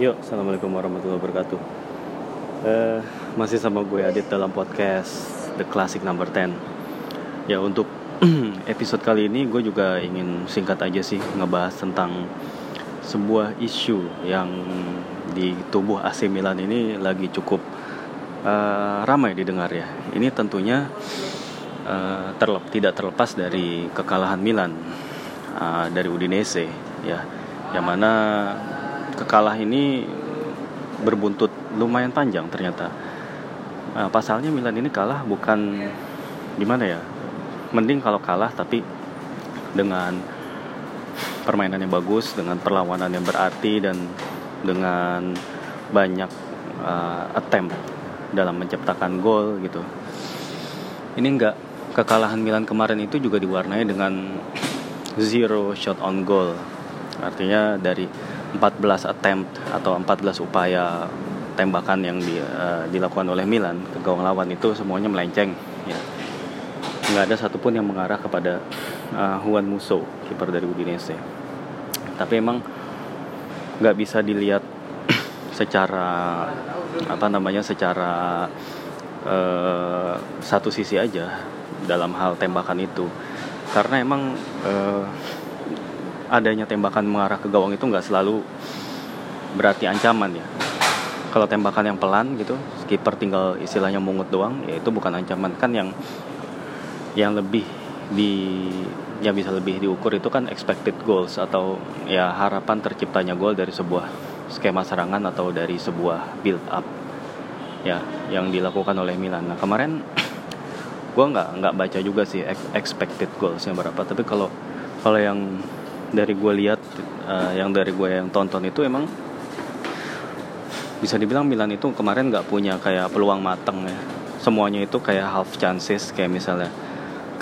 Yuk, assalamualaikum warahmatullahi wabarakatuh. Eh, masih sama gue Adit dalam podcast The Classic Number 10. Ya untuk episode kali ini gue juga ingin singkat aja sih ngebahas tentang sebuah isu yang di tubuh AC Milan ini lagi cukup uh, ramai didengar ya. Ini tentunya uh, terlep, tidak terlepas dari kekalahan Milan uh, dari Udinese ya, yang mana kekalah ini berbuntut lumayan panjang ternyata. Nah, pasalnya Milan ini kalah bukan gimana ya? Mending kalau kalah tapi dengan permainan yang bagus, dengan perlawanan yang berarti dan dengan banyak uh, attempt dalam menciptakan gol gitu. Ini enggak kekalahan Milan kemarin itu juga diwarnai dengan zero shot on goal. Artinya dari 14 attempt atau 14 upaya tembakan yang di, uh, dilakukan oleh Milan ke gawang lawan itu semuanya melenceng ya. Nggak ada satupun yang mengarah kepada uh, Juan Musso kiper dari Udinese. Tapi emang nggak bisa dilihat secara apa namanya secara uh, satu sisi aja dalam hal tembakan itu. Karena emang uh, adanya tembakan mengarah ke gawang itu nggak selalu berarti ancaman ya kalau tembakan yang pelan gitu skipper tinggal istilahnya mungut doang ya itu bukan ancaman kan yang yang lebih di yang bisa lebih diukur itu kan expected goals atau ya harapan terciptanya gol dari sebuah skema serangan atau dari sebuah build up ya yang dilakukan oleh Milan. Nah kemarin gue nggak nggak baca juga sih expected goalsnya berapa tapi kalau kalau yang dari gue lihat uh, yang dari gue yang tonton itu emang bisa dibilang Milan itu kemarin nggak punya kayak peluang matang ya. Semuanya itu kayak half chances kayak misalnya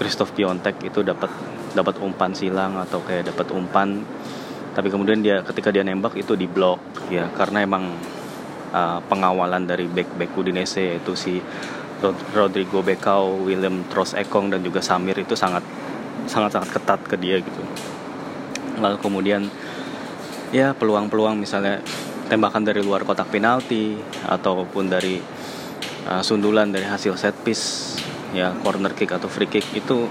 Christoph Piontek itu dapat dapat umpan silang atau kayak dapat umpan. Tapi kemudian dia ketika dia nembak itu diblok ya. Karena emang uh, pengawalan dari back back Udinese yaitu si Rodrigo Becao, William Trost Ekong dan juga Samir itu sangat sangat sangat ketat ke dia gitu lalu kemudian ya peluang-peluang misalnya tembakan dari luar kotak penalti ataupun dari uh, sundulan dari hasil set piece ya corner kick atau free kick itu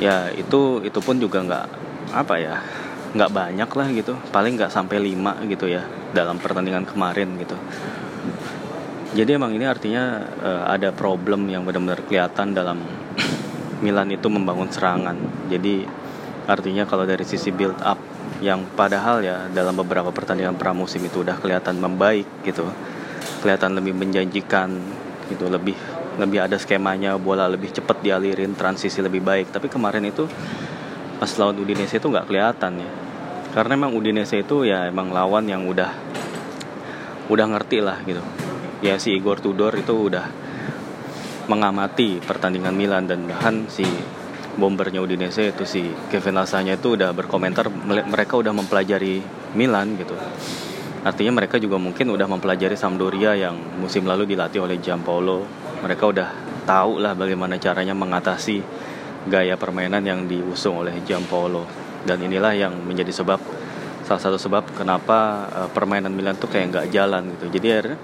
ya itu itu pun juga nggak apa ya nggak banyak lah gitu. Paling nggak sampai lima gitu ya dalam pertandingan kemarin gitu. Jadi emang ini artinya uh, ada problem yang benar-benar kelihatan dalam Milan itu membangun serangan. Jadi Artinya kalau dari sisi build up yang padahal ya dalam beberapa pertandingan pramusim itu udah kelihatan membaik gitu. Kelihatan lebih menjanjikan gitu, lebih lebih ada skemanya, bola lebih cepat dialirin, transisi lebih baik. Tapi kemarin itu pas lawan Udinese itu nggak kelihatan ya. Karena emang Udinese itu ya emang lawan yang udah udah ngerti lah gitu. Ya si Igor Tudor itu udah mengamati pertandingan Milan dan bahkan si bombernya Udinese itu si Kevin Lasanya itu udah berkomentar mereka udah mempelajari Milan gitu. Artinya mereka juga mungkin udah mempelajari Sampdoria yang musim lalu dilatih oleh Giampaolo. Mereka udah tahu lah bagaimana caranya mengatasi gaya permainan yang diusung oleh Giampaolo. Dan inilah yang menjadi sebab salah satu sebab kenapa uh, permainan Milan tuh kayak nggak jalan gitu. Jadi akhirnya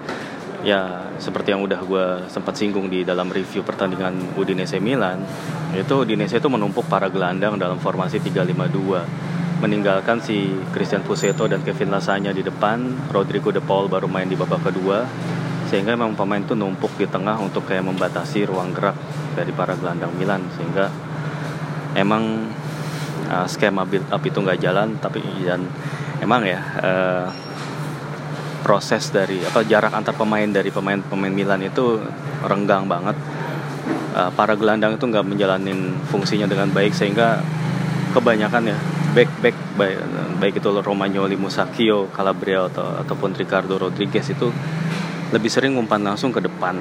ya seperti yang udah gue sempat singgung di dalam review pertandingan Udinese Milan itu Udinese itu menumpuk para gelandang dalam formasi 352 meninggalkan si Christian Fuseto dan Kevin Lasanya di depan Rodrigo De Paul baru main di babak kedua sehingga memang pemain itu numpuk di tengah untuk kayak membatasi ruang gerak dari para gelandang Milan sehingga emang uh, skema build up itu nggak jalan tapi dan emang ya uh, proses dari apa jarak antar pemain dari pemain-pemain Milan itu renggang banget. Uh, para gelandang itu nggak menjalanin fungsinya dengan baik sehingga kebanyakan ya back back baik, baik itu Romagnoli, Musakio, Calabria atau ataupun Ricardo Rodriguez itu lebih sering umpan langsung ke depan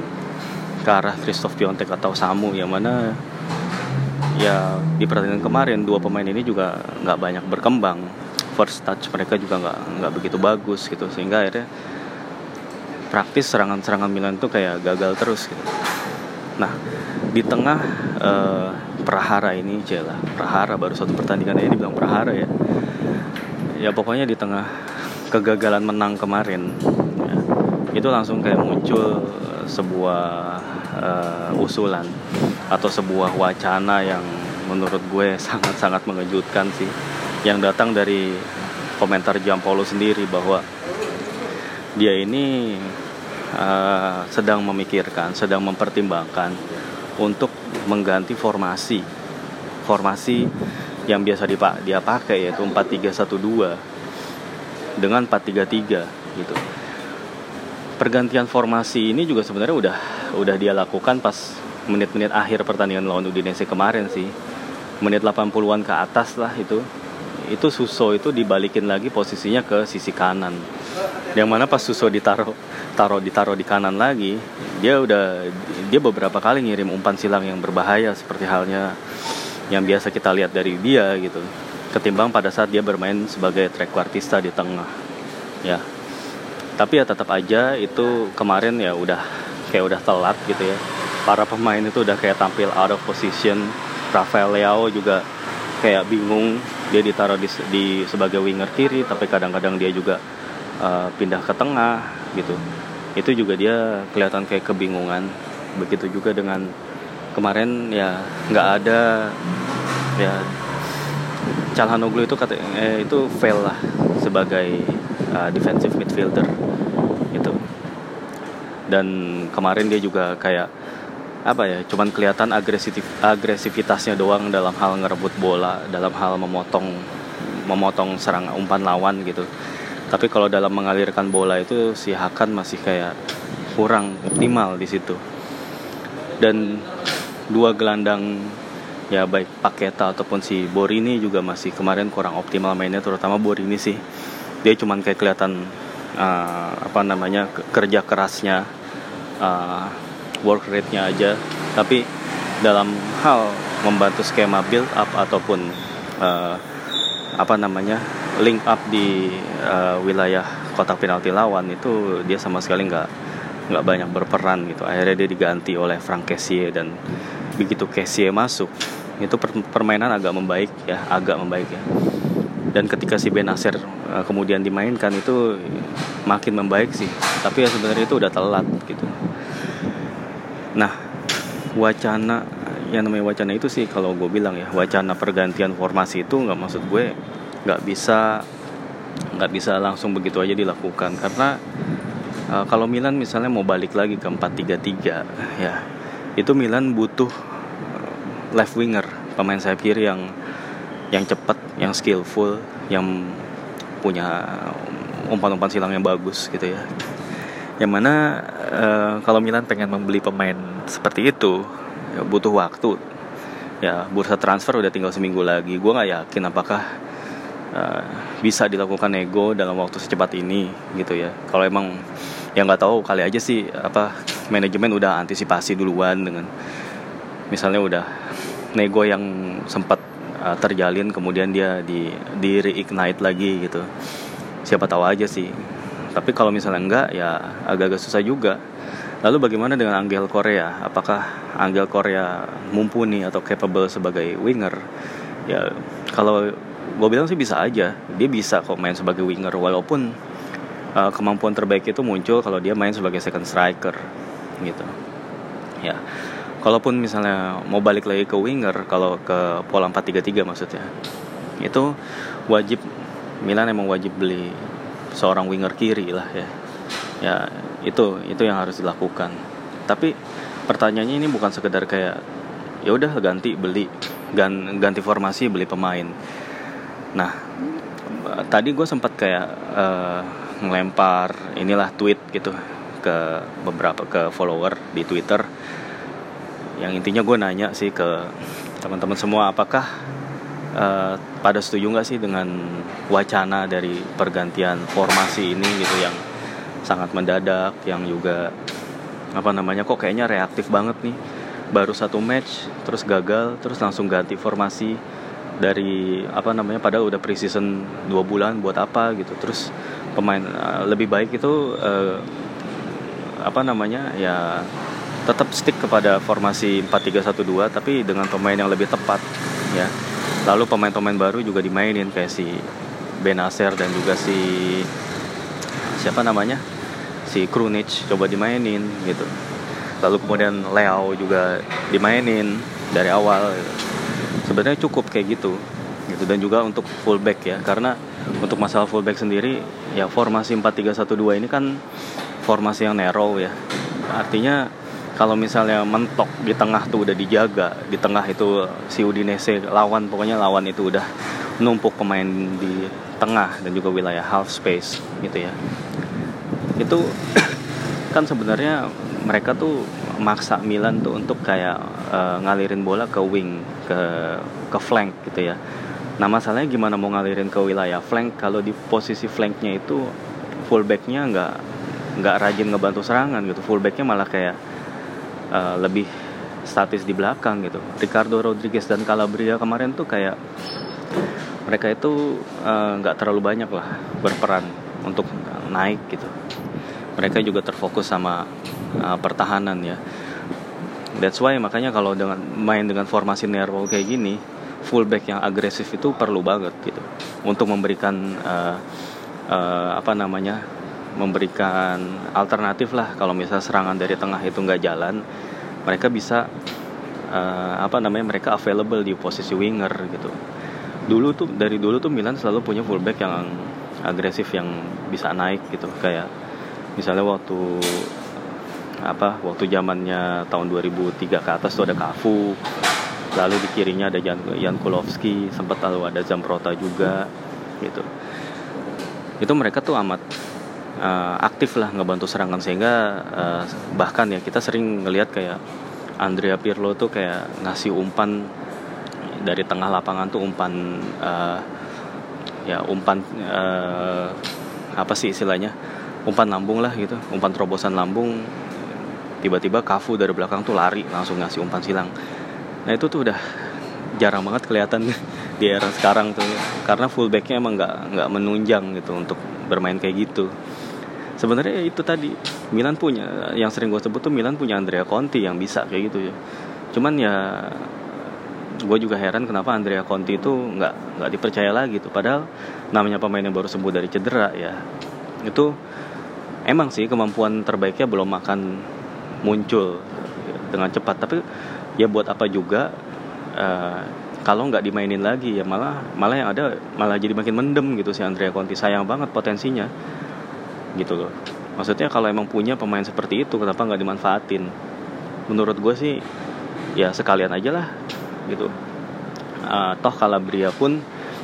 ke arah Christoph Piontek atau Samu yang mana ya di pertandingan kemarin dua pemain ini juga nggak banyak berkembang first touch mereka juga nggak nggak begitu bagus gitu. Sehingga akhirnya praktis serangan-serangan Milan itu kayak gagal terus gitu. Nah di tengah uh, Prahara ini jelah Prahara baru satu pertandingan ini dibilang Prahara ya. Ya pokoknya di tengah kegagalan menang kemarin ya, itu langsung kayak muncul sebuah uh, usulan atau sebuah wacana yang menurut gue sangat-sangat mengejutkan sih yang datang dari komentar Jampolo sendiri bahwa dia ini uh, sedang memikirkan, sedang mempertimbangkan untuk mengganti formasi formasi yang biasa dipak dia pakai yaitu 4312 dengan 433 gitu. Pergantian formasi ini juga sebenarnya udah udah dia lakukan pas menit-menit akhir pertandingan lawan Udinese kemarin sih. Menit 80-an ke atas lah itu. Itu Suso itu dibalikin lagi posisinya ke sisi kanan. Yang mana pas Suso ditaruh taruh ditaruh di kanan lagi, dia udah dia beberapa kali ngirim umpan silang yang berbahaya seperti halnya yang biasa kita lihat dari dia gitu. Ketimbang pada saat dia bermain sebagai trequartista di tengah. Ya. Tapi ya tetap aja itu kemarin ya udah kayak udah telat gitu ya. Para pemain itu udah kayak tampil out of position. Rafael Leao juga kayak bingung dia ditaruh di, di sebagai winger kiri tapi kadang-kadang dia juga uh, pindah ke tengah gitu. Itu juga dia kelihatan kayak kebingungan. Begitu juga dengan kemarin ya nggak ada ya Calhanoglu itu kata eh, itu fail lah sebagai uh, defensive midfielder itu dan kemarin dia juga kayak apa ya cuman kelihatan agresif agresivitasnya doang dalam hal ngerebut bola dalam hal memotong memotong serang umpan lawan gitu. Tapi kalau dalam mengalirkan bola itu si Hakan masih kayak kurang optimal di situ. Dan dua gelandang ya baik Paketa ataupun si Borini juga masih kemarin kurang optimal mainnya terutama Borini sih. Dia cuman kayak kelihatan uh, apa namanya kerja kerasnya uh, work rate-nya aja. Tapi dalam hal membantu skema build up ataupun uh, apa namanya link up di uh, wilayah kotak penalti lawan itu dia sama sekali nggak nggak banyak berperan gitu. Akhirnya dia diganti oleh Frank Kessie dan begitu Kessie masuk itu permainan agak membaik ya agak membaik ya. Dan ketika si Benacer uh, kemudian dimainkan itu makin membaik sih. Tapi ya sebenarnya itu udah telat gitu nah wacana yang namanya wacana itu sih kalau gue bilang ya wacana pergantian formasi itu nggak maksud gue nggak bisa nggak bisa langsung begitu aja dilakukan. Karena uh, kalau Milan misalnya mau balik lagi ke 4-3-3 ya itu Milan butuh left winger pemain sayap kiri yang yang cepat yang skillful yang punya umpan-umpan silang yang bagus gitu ya yang mana uh, kalau Milan pengen membeli pemain seperti itu ya butuh waktu. Ya bursa transfer udah tinggal seminggu lagi. Gue nggak yakin apakah uh, bisa dilakukan nego dalam waktu secepat ini gitu ya. Kalau emang yang nggak tahu kali aja sih apa manajemen udah antisipasi duluan dengan misalnya udah nego yang sempat uh, terjalin kemudian dia di di reignite lagi gitu. Siapa tahu aja sih tapi kalau misalnya enggak ya agak-agak susah juga. Lalu bagaimana dengan Angel Korea? Apakah Angel Korea mumpuni atau capable sebagai winger? Ya kalau gue bilang sih bisa aja. Dia bisa kok main sebagai winger walaupun uh, kemampuan terbaik itu muncul kalau dia main sebagai second striker gitu. Ya kalaupun misalnya mau balik lagi ke winger kalau ke pola 4-3-3 maksudnya itu wajib Milan emang wajib beli seorang winger kiri lah ya. Ya itu itu yang harus dilakukan. Tapi pertanyaannya ini bukan sekedar kayak ya udah ganti beli. Gan, ganti formasi beli pemain. Nah tadi gue sempat kayak uh, ngelempar inilah tweet gitu ke beberapa ke follower di Twitter. Yang intinya gue nanya sih ke teman-teman semua apakah uh, pada setuju nggak sih dengan wacana dari pergantian formasi ini gitu yang sangat mendadak yang juga apa namanya kok kayaknya reaktif banget nih baru satu match terus gagal terus langsung ganti formasi dari apa namanya padahal udah preseason dua bulan buat apa gitu terus pemain uh, lebih baik itu uh, apa namanya ya tetap stick kepada formasi 4-3-1-2 tapi dengan pemain yang lebih tepat ya. Lalu pemain-pemain baru juga dimainin kayak si Benacer dan juga si siapa namanya? Si Krunic coba dimainin gitu. Lalu kemudian Leo juga dimainin dari awal. Gitu. sebenarnya cukup kayak gitu gitu. Dan juga untuk fullback ya karena untuk masalah fullback sendiri ya formasi 4-3-1-2 ini kan formasi yang narrow ya. Artinya kalau misalnya mentok di tengah tuh udah dijaga di tengah itu si Udinese lawan pokoknya lawan itu udah numpuk pemain di tengah dan juga wilayah half space gitu ya. Itu kan sebenarnya mereka tuh maksa Milan tuh untuk kayak uh, ngalirin bola ke wing ke ke flank gitu ya. Nah masalahnya gimana mau ngalirin ke wilayah flank kalau di posisi flanknya itu fullbacknya nggak nggak rajin ngebantu serangan gitu. Fullbacknya malah kayak uh, lebih statis di belakang gitu. Ricardo Rodriguez dan Calabria kemarin tuh kayak mereka itu eh, nggak uh, terlalu banyak lah berperan untuk naik gitu. Mereka juga terfokus sama uh, pertahanan ya. That's why makanya kalau dengan main dengan formasi narrow kayak gini, fullback yang agresif itu perlu banget gitu untuk memberikan uh, uh, apa namanya memberikan alternatif lah. Kalau misalnya serangan dari tengah itu nggak jalan mereka bisa uh, apa namanya mereka available di posisi winger gitu. Dulu tuh dari dulu tuh Milan selalu punya fullback yang agresif yang bisa naik gitu. Kayak misalnya waktu apa waktu zamannya tahun 2003 ke atas tuh ada Cafu lalu di kirinya ada Jan, Jan Kulowski sempat lalu ada Zamprota juga gitu. Itu mereka tuh amat uh, aktif lah ngebantu serangan. Sehingga uh, bahkan ya kita sering ngelihat kayak Andrea Pirlo tuh kayak ngasih umpan dari tengah lapangan tuh umpan uh, ya umpan uh, apa sih istilahnya? Umpan lambung lah gitu umpan terobosan lambung. Tiba-tiba Kafu dari belakang tuh lari langsung ngasih umpan silang. Nah itu tuh udah jarang banget kelihatan di era sekarang tuh. Karena fullbacknya emang nggak nggak menunjang gitu untuk bermain kayak gitu sebenarnya itu tadi Milan punya yang sering gue sebut tuh Milan punya Andrea Conti yang bisa kayak gitu ya. Cuman ya gue juga heran kenapa Andrea Conti itu nggak nggak dipercaya lagi tuh. Padahal namanya pemain yang baru sembuh dari cedera ya itu emang sih kemampuan terbaiknya belum akan muncul dengan cepat. Tapi ya buat apa juga uh, kalau nggak dimainin lagi ya malah malah yang ada malah jadi makin mendem gitu si Andrea Conti. Sayang banget potensinya gitu loh. Maksudnya kalau emang punya pemain seperti itu kenapa nggak dimanfaatin? Menurut gue sih ya sekalian aja lah gitu. Uh, toh Calabria pun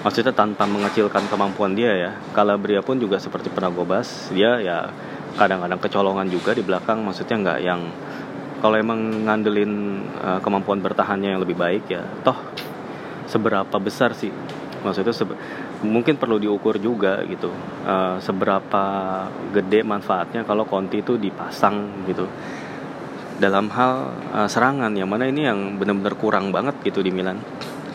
maksudnya tanpa mengecilkan kemampuan dia ya Calabria pun juga seperti pernah gue bahas dia ya kadang-kadang kecolongan juga di belakang maksudnya nggak yang kalau emang ngandelin uh, kemampuan bertahannya yang lebih baik ya toh seberapa besar sih maksudnya mungkin perlu diukur juga gitu uh, seberapa gede manfaatnya kalau Conti itu dipasang gitu. Dalam hal uh, serangan yang mana ini yang benar-benar kurang banget gitu di Milan.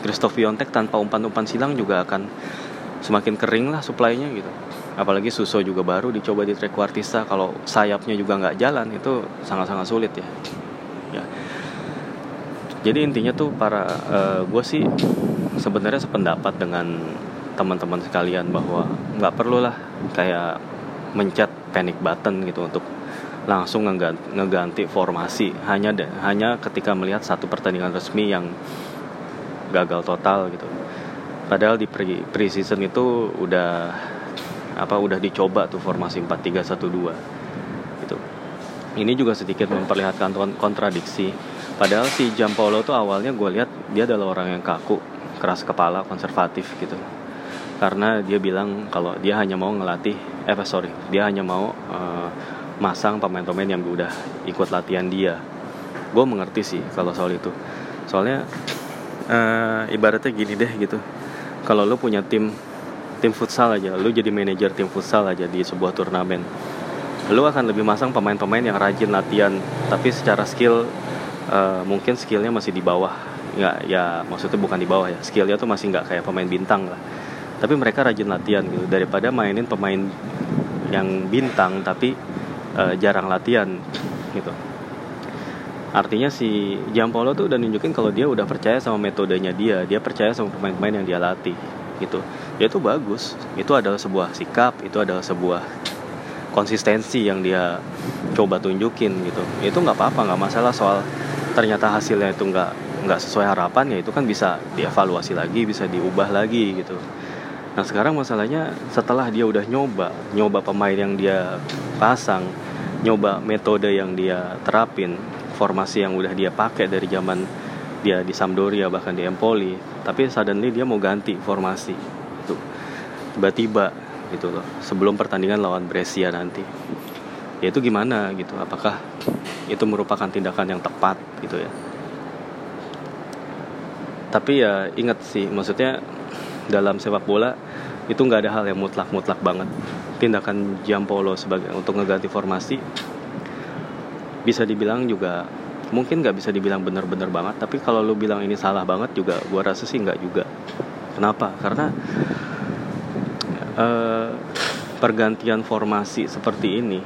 Christoph Piontek tanpa umpan-umpan silang juga akan semakin kering lah suplainya gitu. Apalagi Suso juga baru dicoba di trequartista kalau sayapnya juga nggak jalan itu sangat-sangat sulit ya jadi intinya tuh para uh, eh, gue sih sebenarnya sependapat dengan teman-teman sekalian bahwa nggak perlu lah kayak mencet panic button gitu untuk langsung ngeganti, formasi. Hanya de, hanya ketika melihat satu pertandingan resmi yang gagal total gitu. Padahal di pre, pre season itu udah apa udah dicoba tuh formasi 4-3-1-2 gitu. Ini juga sedikit memperlihatkan kontradiksi padahal si Jampolo tuh awalnya gue lihat dia adalah orang yang kaku keras kepala konservatif gitu. Karena dia bilang kalau dia hanya mau ngelatih eh sorry dia hanya mau uh, masang pemain-pemain yang udah ikut latihan dia. Gue mengerti sih kalau soal itu. Soalnya uh, ibaratnya gini deh gitu. Kalau lo punya tim tim futsal aja lo jadi manajer tim futsal aja di sebuah turnamen lo akan lebih masang pemain-pemain yang rajin latihan tapi secara skill uh, mungkin skillnya masih di bawah. Nggak ya maksudnya bukan di bawah ya. Skillnya tuh masih nggak kayak pemain bintang lah. Tapi mereka rajin latihan gitu. Daripada mainin pemain yang bintang tapi uh, jarang latihan gitu. Artinya si Jampolo tuh udah nunjukin kalau dia udah percaya sama metodenya dia. Dia percaya sama pemain-pemain yang dia latih gitu. Ya itu bagus. Itu adalah sebuah sikap itu adalah sebuah konsistensi yang dia coba tunjukin gitu. Itu nggak apa-apa nggak masalah soal ternyata hasilnya itu nggak nggak sesuai harapan ya itu kan bisa dievaluasi lagi bisa diubah lagi gitu. Nah sekarang masalahnya setelah dia udah nyoba nyoba pemain yang dia pasang nyoba metode yang dia terapin formasi yang udah dia pakai dari zaman dia di Sampdoria bahkan di Empoli tapi suddenly dia mau ganti formasi itu tiba-tiba gitu loh sebelum pertandingan lawan Brescia nanti. Ya itu gimana gitu? Apakah itu merupakan tindakan yang tepat gitu ya. Tapi ya ingat sih maksudnya dalam sepak bola itu nggak ada hal yang mutlak-mutlak banget. Tindakan Giampolo sebagai untuk ngeganti formasi bisa dibilang juga mungkin nggak bisa dibilang benar-benar banget tapi kalau lu bilang ini salah banget juga gua rasa sih nggak juga. Kenapa? Karena uh, pergantian formasi seperti ini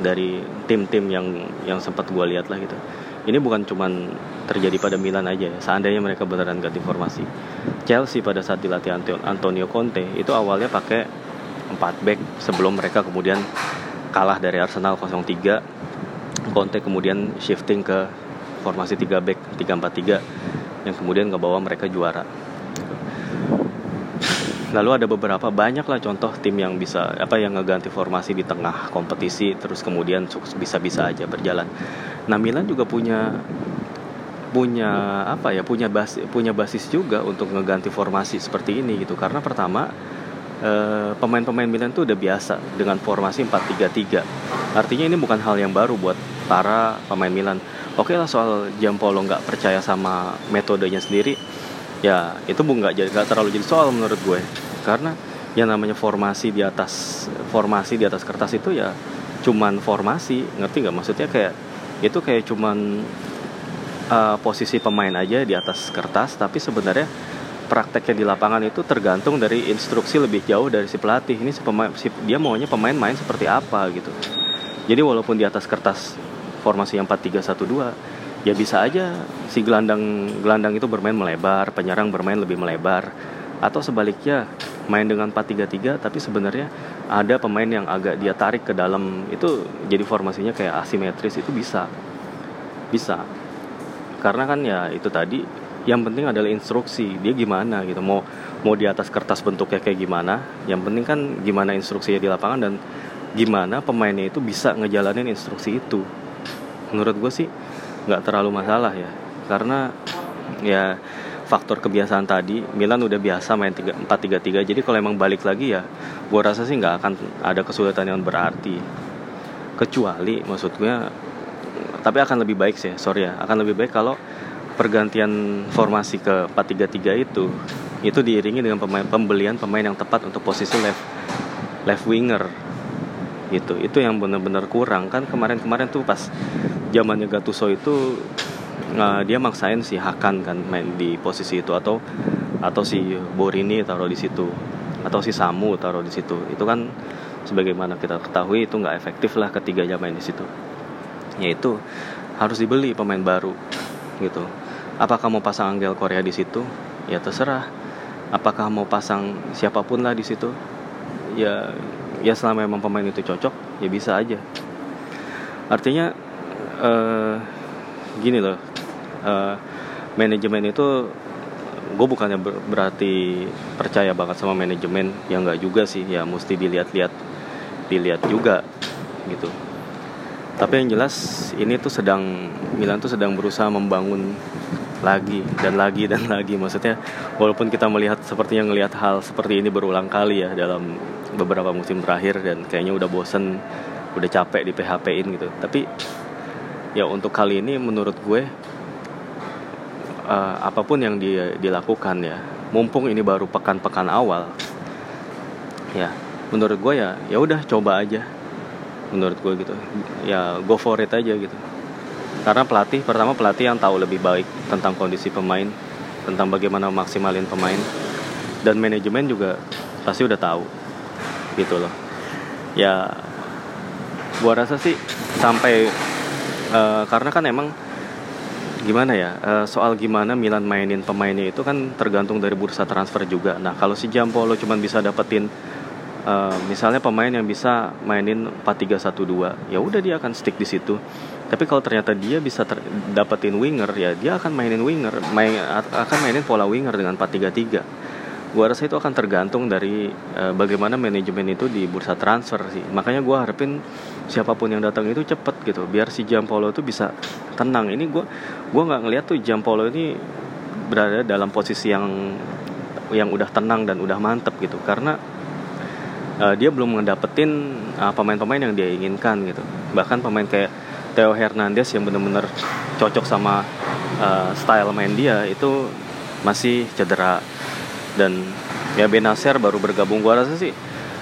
dari tim-tim yang yang sempat gua lihat lah gitu. Ini bukan cuman terjadi pada Milan aja ya. Seandainya mereka beneran ganti formasi. Chelsea pada saat dilatih Antonio Conte itu awalnya pakai 4 back sebelum mereka kemudian kalah dari Arsenal 0-3 Conte kemudian shifting ke formasi 3 back 3-4-3 yang kemudian ngebawa mereka juara lalu ada beberapa banyak lah contoh tim yang bisa apa yang ngeganti formasi di tengah kompetisi terus kemudian bisa-bisa aja berjalan. Nah Milan juga punya punya apa ya punya bas punya basis juga untuk ngeganti formasi seperti ini gitu. Karena pertama eh, pemain-pemain Milan tuh udah biasa dengan formasi 4-3-3 artinya ini bukan hal yang baru buat para pemain Milan. Oke lah soal Jampolo nggak percaya sama metodenya sendiri ya itu bu nggak jadi nggak terlalu jadi soal menurut gue. Karena yang namanya formasi di atas formasi di atas kertas itu ya cuman formasi ngerti nggak? Maksudnya kayak itu kayak cuman uh, posisi pemain aja di atas kertas tapi sebenarnya prakteknya di lapangan itu tergantung dari instruksi lebih jauh dari si pelatih. Ini si pemain si, dia maunya pemain main seperti apa gitu. Jadi walaupun di atas kertas formasi yang 4-3-1-2 ya bisa aja si gelandang gelandang itu bermain melebar, penyerang bermain lebih melebar. Atau sebaliknya main dengan 4-3-3 tapi sebenarnya ada pemain yang agak dia tarik ke dalam. Itu jadi formasinya kayak asimetris itu bisa. Bisa. Karena kan ya itu tadi yang penting adalah instruksi dia gimana gitu. Mau mau di atas kertas bentuknya kayak gimana yang penting kan gimana instruksinya di lapangan dan gimana pemainnya itu bisa ngejalanin instruksi itu. Menurut gue sih nggak terlalu masalah ya. Karena ya faktor kebiasaan tadi Milan udah biasa main 4-3-3 jadi kalau emang balik lagi ya gue rasa sih nggak akan ada kesulitan yang berarti. Kecuali maksudnya tapi akan lebih baik sih sorry ya. Akan lebih baik kalau pergantian formasi ke 4-3-3 itu itu diiringi dengan pemain pembelian pemain yang tepat untuk posisi left left winger. Gitu. Itu yang benar-benar kurang. Kan kemarin-kemarin tuh pas zamannya Gattuso itu uh, dia maksain si Hakan kan main di posisi itu atau atau si Borini taruh di situ atau si Samu taruh di situ. Itu kan sebagaimana kita ketahui itu nggak efektif lah ketiga main di situ. Yaitu harus dibeli pemain baru gitu. Apakah mau pasang Angel Korea di situ? Ya terserah. Apakah mau pasang siapa pun lah di situ? Ya ya selama memang pemain itu cocok ya bisa aja. Artinya uh, gini loh uh, manajemen itu gue bukannya ber berarti percaya banget sama manajemen yang nggak juga sih ya mesti dilihat-lihat dilihat juga gitu. Tapi yang jelas ini tuh sedang Milan tuh sedang berusaha membangun lagi dan lagi dan lagi. Maksudnya walaupun kita melihat sepertinya ngelihat hal seperti ini berulang kali ya dalam beberapa musim terakhir dan kayaknya udah bosen udah capek di PHP-in gitu. Tapi ya untuk kali ini menurut gue uh, apa pun yang dia dilakukan ya mumpung ini baru pekan-pekan awal ya menurut gue ya ya udah coba aja. Menurut gue gitu. Ya go for it aja gitu. Karena pelatih pertama pelatih yang tahu lebih baik tentang kondisi pemain tentang bagaimana maksimalin pemain dan manajemen juga pasti udah tahu gitu loh. Ya gua rasa sih sampai uh, karena kan emang gimana ya uh, soal gimana Milan mainin pemainnya itu kan tergantung dari bursa transfer juga. Nah kalau si Jampolo cuma bisa dapetin uh, misalnya pemain yang bisa mainin 4-3-1-2 ya udah dia akan stick di situ. Tapi kalau ternyata dia bisa dapetin winger ya dia akan mainin winger main akan mainin pola winger dengan 4-3-3 gua rasa itu akan tergantung dari uh, bagaimana manajemen itu di bursa transfer sih. Makanya gua harapin siapa pun yang datang itu cepet gitu. Biar si Jampolo itu bisa tenang. Ini gua gua nggak ngeliat tuh Jampolo ini berada dalam posisi yang yang udah tenang dan udah mantep gitu. Karena uh, dia belum ngedapetin pemain pemain-pemain yang dia inginkan gitu. Bahkan pemain kayak Theo Hernandez yang benar-benar cocok sama uh, style main dia itu masih cedera. Dan ya Benacer baru bergabung. Gua rasa sih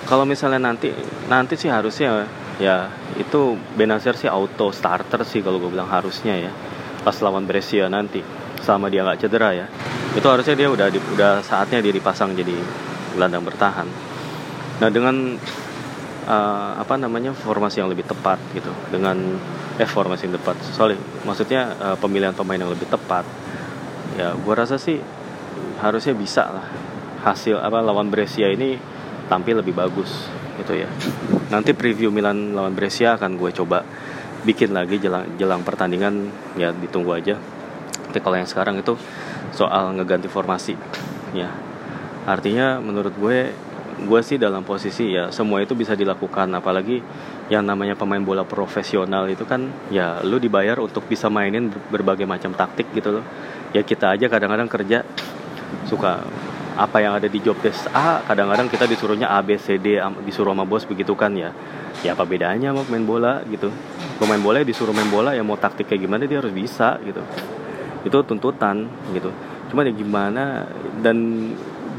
kalau misalnya nanti nanti sih harusnya ya itu Benacer sih auto starter sih kalau gue bilang harusnya ya. Pas lawan Brescia nanti sama dia nggak cedera ya. Itu harusnya dia udah udah saatnya dia dipasang jadi gelandang bertahan. Nah dengan uh, apa namanya formasi yang lebih tepat gitu dengan eh formasi yang tepat. Sorry maksudnya uh, pemilihan pemain yang lebih tepat. Ya gue rasa sih harusnya bisa lah. Hasil apa lawan Brescia ini tampil lebih bagus gitu ya nanti preview Milan lawan Brescia akan gue coba bikin lagi jelang jelang pertandingan. Ya ditunggu aja. Tapi kalau yang sekarang itu soal ngeganti formasi. Ya artinya menurut gue gue sih dalam posisi ya semua itu bisa dilakukan. Apalagi yang namanya pemain bola profesional itu kan ya lu dibayar untuk bisa mainin berbagai macam taktik gitu loh. Ya kita aja kadang-kadang kerja suka apa yang ada di job desk A kadang-kadang kita disuruhnya A B C D disuruh sama bos begitu kan ya. Ya apa bedanya mau main bola gitu? Pemain bola ya disuruh main bola ya mau taktik kayak gimana dia harus bisa gitu. Itu tuntutan gitu. Cuma ya gimana dan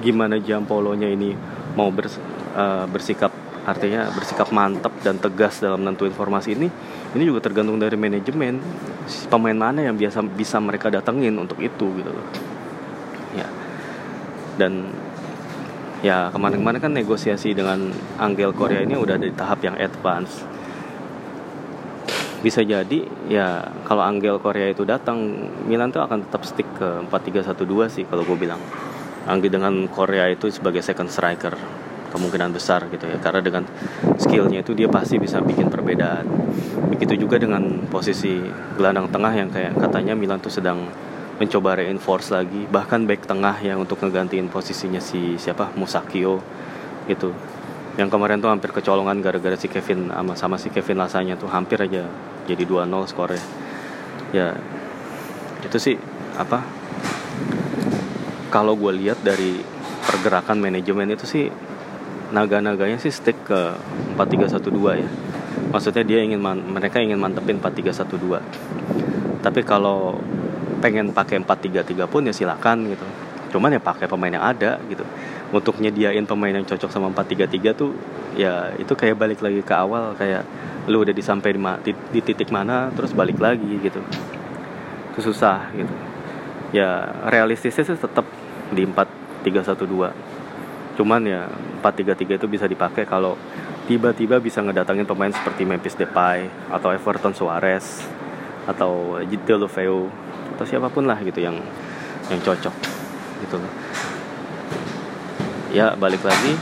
gimana Jampolonya ini mau bers, uh, bersikap artinya bersikap mantap dan tegas dalam menentuin informasi ini ini juga tergantung dari manajemen. Pemain mana yang biasa bisa mereka datengin untuk itu gitu dan ya kemarin-kemarin kan negosiasi dengan Angel Korea ini udah di tahap yang advance. Bisa jadi ya kalau Angel Korea itu datang Milan tuh akan tetap stick ke 4-3-1-2 sih kalau gue bilang. Anggi dengan Korea itu sebagai second striker kemungkinan besar gitu ya. Karena dengan skillnya itu dia pasti bisa bikin perbedaan. Begitu juga dengan posisi gelandang tengah yang kayak katanya Milan tuh sedang mencoba reinforce lagi bahkan back tengah yang untuk ngegantiin posisinya si siapa? Musakio gitu. Yang kemarin tuh hampir kecolongan gara-gara si Kevin sama sama si Kevin Lasanya tuh hampir aja jadi 2-0 skornya. Ya itu sih apa? Kalau gue lihat dari pergerakan manajemen itu sih naga-naganya sih stick ke 4312 ya. Maksudnya dia ingin mereka ingin mantepin 4312 tapi kalau pengen pakai 433 pun ya silakan gitu. Cuman ya pakai pemain yang ada gitu. Untuk nyediain pemain yang cocok sama 433 tuh ya itu kayak balik lagi ke awal kayak lu udah disampai di, di, titik mana terus balik lagi gitu. Itu susah gitu. Ya realistisnya sih tetap di 4312 cuman ya 433 itu bisa dipakai kalau tiba-tiba bisa ngedatangin pemain seperti Memphis Depay atau Everton Suarez atau Deulofeu atau siapa pun lah gitu yang yang cocok gitu loh. Ya balik lagi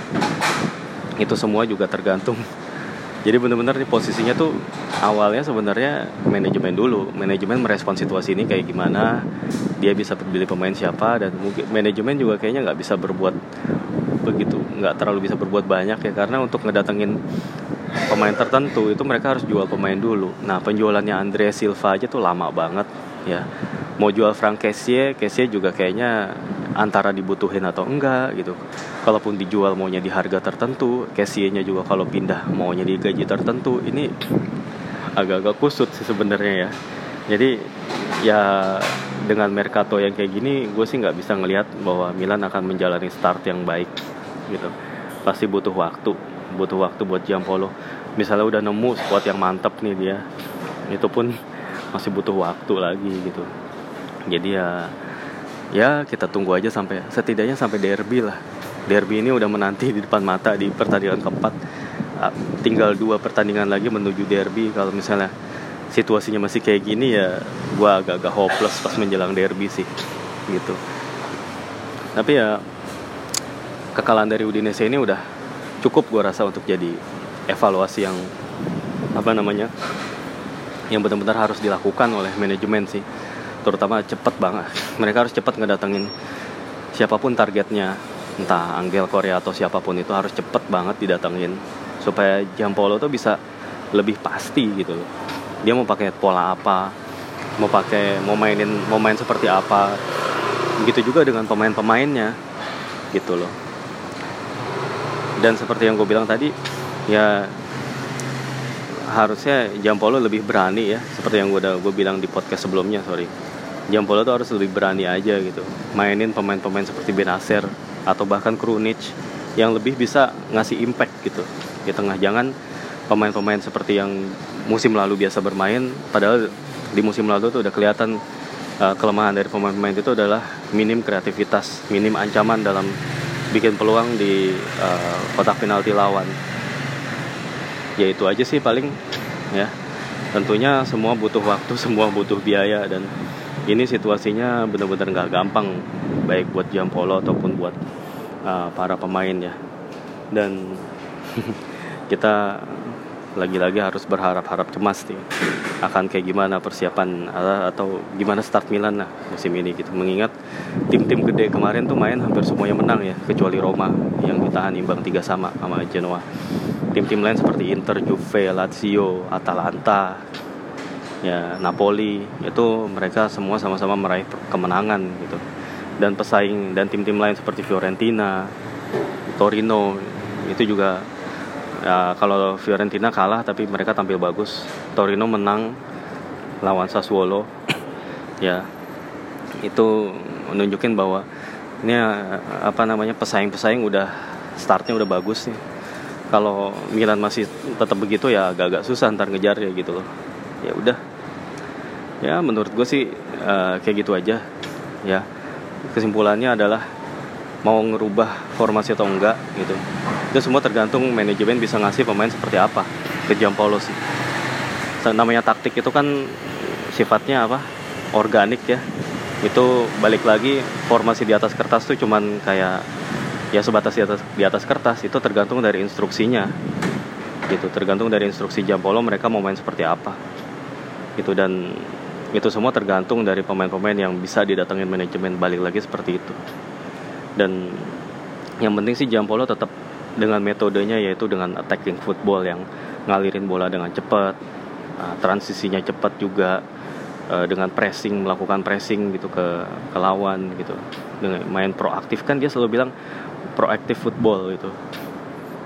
itu semua juga tergantung. Jadi benar-benar nih posisinya tuh awalnya sebenarnya manajemen dulu. Manajemen merespon situasi ini kayak gimana dia bisa pilih pemain siapa dan mungkin manajemen juga kayaknya nggak bisa berbuat begitu nggak terlalu bisa berbuat banyak ya. Karena untuk ngedatengin pemain tertentu itu mereka harus jual pemain dulu. Nah penjualannya Andre Silva aja tuh lama banget ya mau jual Frank Kessie Kessie juga kayaknya antara dibutuhin atau enggak gitu. Kalaupun dijual maunya di harga tertentu Kessie-nya juga kalau pindah maunya di gaji tertentu ini agak-agak kusut sih sebenarnya ya. Jadi ya dengan Mercato yang kayak gini gue sih nggak bisa ngelihat bahwa Milan akan menjalani start yang baik gitu. Pasti butuh waktu butuh waktu buat Jampolo misalnya udah nemu squad yang mantep nih dia itu pun masih butuh waktu lagi gitu jadi ya ya kita tunggu aja sampai setidaknya sampai derby lah. Derby ini udah menanti di depan mata di pertandingan keempat. Ah, tinggal dua pertandingan lagi menuju derby. Kalau misalnya situasinya masih kayak gini ya gue agak-agak hopeless pas menjelang derby sih gitu. Tapi ya kekalahan dari Udinese ini udah cukup gue rasa untuk jadi evaluasi yang apa namanya yang benar-benar harus dilakukan oleh manajemen sih terutama cepet banget. Mereka harus cepat ngedatengin siapa pun targetnya. Entah Angel Korea atau siapa pun itu harus cepet banget didatengin. Supaya Jampolo tuh bisa lebih pasti gitu loh. Dia mau pakai pola apa mau pakai mau mainin mau main seperti apa. Begitu juga dengan pemain-pemainnya gitu loh. Dan seperti yang gue bilang tadi ya harusnya Jampolo lebih berani ya seperti yang gue udah gue bilang di podcast sebelumnya sorry. Jampolo tuh harus lebih berani aja gitu. Mainin pemain-pemain seperti Benacer atau bahkan Krunic yang lebih bisa ngasih impact gitu di tengah. Jangan pemain-pemain seperti yang musim lalu biasa bermain padahal di musim lalu tuh udah kelihatan uh, kelemahan dari pemain-pemain itu adalah minim kreativitas minim ancaman dalam bikin peluang di uh, kotak penalti lawan ya itu aja sih paling ya. Tentunya semua butuh waktu semua butuh biaya dan ini situasinya benar-benar nggak gampang baik buat Jampolo ataupun buat uh, para pemain ya. Dan kita lagi-lagi harus berharap-harap cemas nih akan kayak gimana persiapan atau gimana start Milan lah musim ini gitu. Mengingat tim-tim gede kemarin tuh main hampir semuanya menang ya kecuali Roma yang ditahan imbang tiga sama sama Genoa tim-tim lain seperti Inter, Juve, Lazio, Atalanta ya Napoli itu mereka semua sama-sama meraih kemenangan gitu. Dan pesaing dan tim-tim lain seperti Fiorentina, Torino itu juga ya, kalau Fiorentina kalah tapi mereka tampil bagus. Torino menang lawan Sassuolo ya. Itu menunjukin bahwa ini apa namanya pesaing-pesaing udah startnya udah bagus nih kalau Milan masih tetap begitu ya agak-agak susah ntar ngejar ya gitu loh. Ya udah. Ya menurut gue sih uh, kayak gitu aja. Ya kesimpulannya adalah mau ngerubah formasi atau enggak gitu. Itu semua tergantung manajemen bisa ngasih pemain seperti apa. Ke Giampolo sih. Namanya taktik itu kan sifatnya apa? Organik ya. Itu balik lagi formasi di atas kertas tuh cuman kayak ya sebatas di atas di atas kertas itu tergantung dari instruksinya. Gitu tergantung dari instruksi Jampolo mereka mau main seperti apa. Gitu dan itu semua tergantung dari pemain-pemain yang bisa didatengin manajemen balik lagi seperti itu. Dan yang penting sih Jampolo tetap dengan metodenya yaitu dengan attacking football yang ngalirin bola dengan cepat uh, transisinya cepat juga uh, dengan pressing melakukan pressing gitu ke ke lawan gitu. Dengan main proaktif kan dia selalu bilang proaktif football gitu.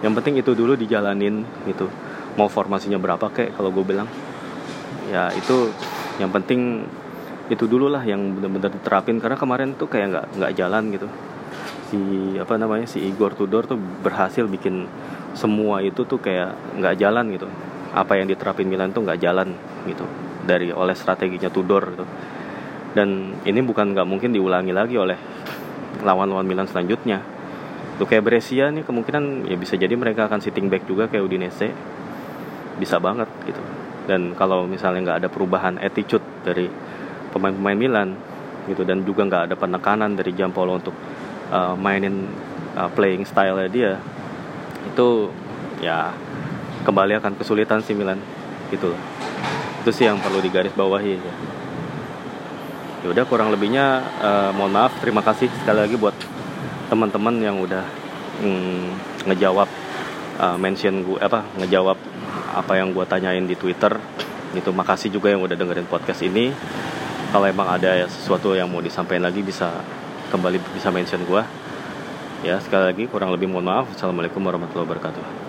Yang penting itu dulu dijalanin gitu. Mau formasinya berapa kayak kalau gue bilang. Ya itu yang penting itu dulu lah yang benar-benar diterapin. Karena kemarin tuh kayak nggak nggak jalan gitu. Si apa namanya si Igor Tudor tuh berhasil bikin semua itu tuh kayak nggak jalan gitu. Apa yang diterapin Milan tuh nggak jalan gitu. Dari oleh strateginya Tudor gitu. Dan ini bukan nggak mungkin diulangi lagi oleh lawan-lawan Milan selanjutnya tuh kayak Brescia nih kemungkinan ya bisa jadi mereka akan sitting back juga kayak Udinese. Bisa banget gitu. Dan kalau misalnya nggak ada perubahan attitude dari pemain-pemain Milan gitu dan juga nggak ada penekanan dari Jampolo untuk uh, mainin uh, playing style dia itu ya kembali akan kesulitan sih Milan gitu loh. Itu sih yang perlu digaris bawahi ya. ya udah kurang lebihnya uh, mohon maaf. Terima kasih sekali lagi buat teman-teman yang udah mm, ngejawab uh, mention gue apa ngejawab apa yang gue tanyain di Twitter. Itu makasih juga yang udah dengerin podcast ini. Kalau emang ada sesuatu yang mau disampaikan lagi bisa kembali bisa mention gue ya sekali lagi kurang lebih mohon maaf. Assalamualaikum warahmatullahi wabarakatuh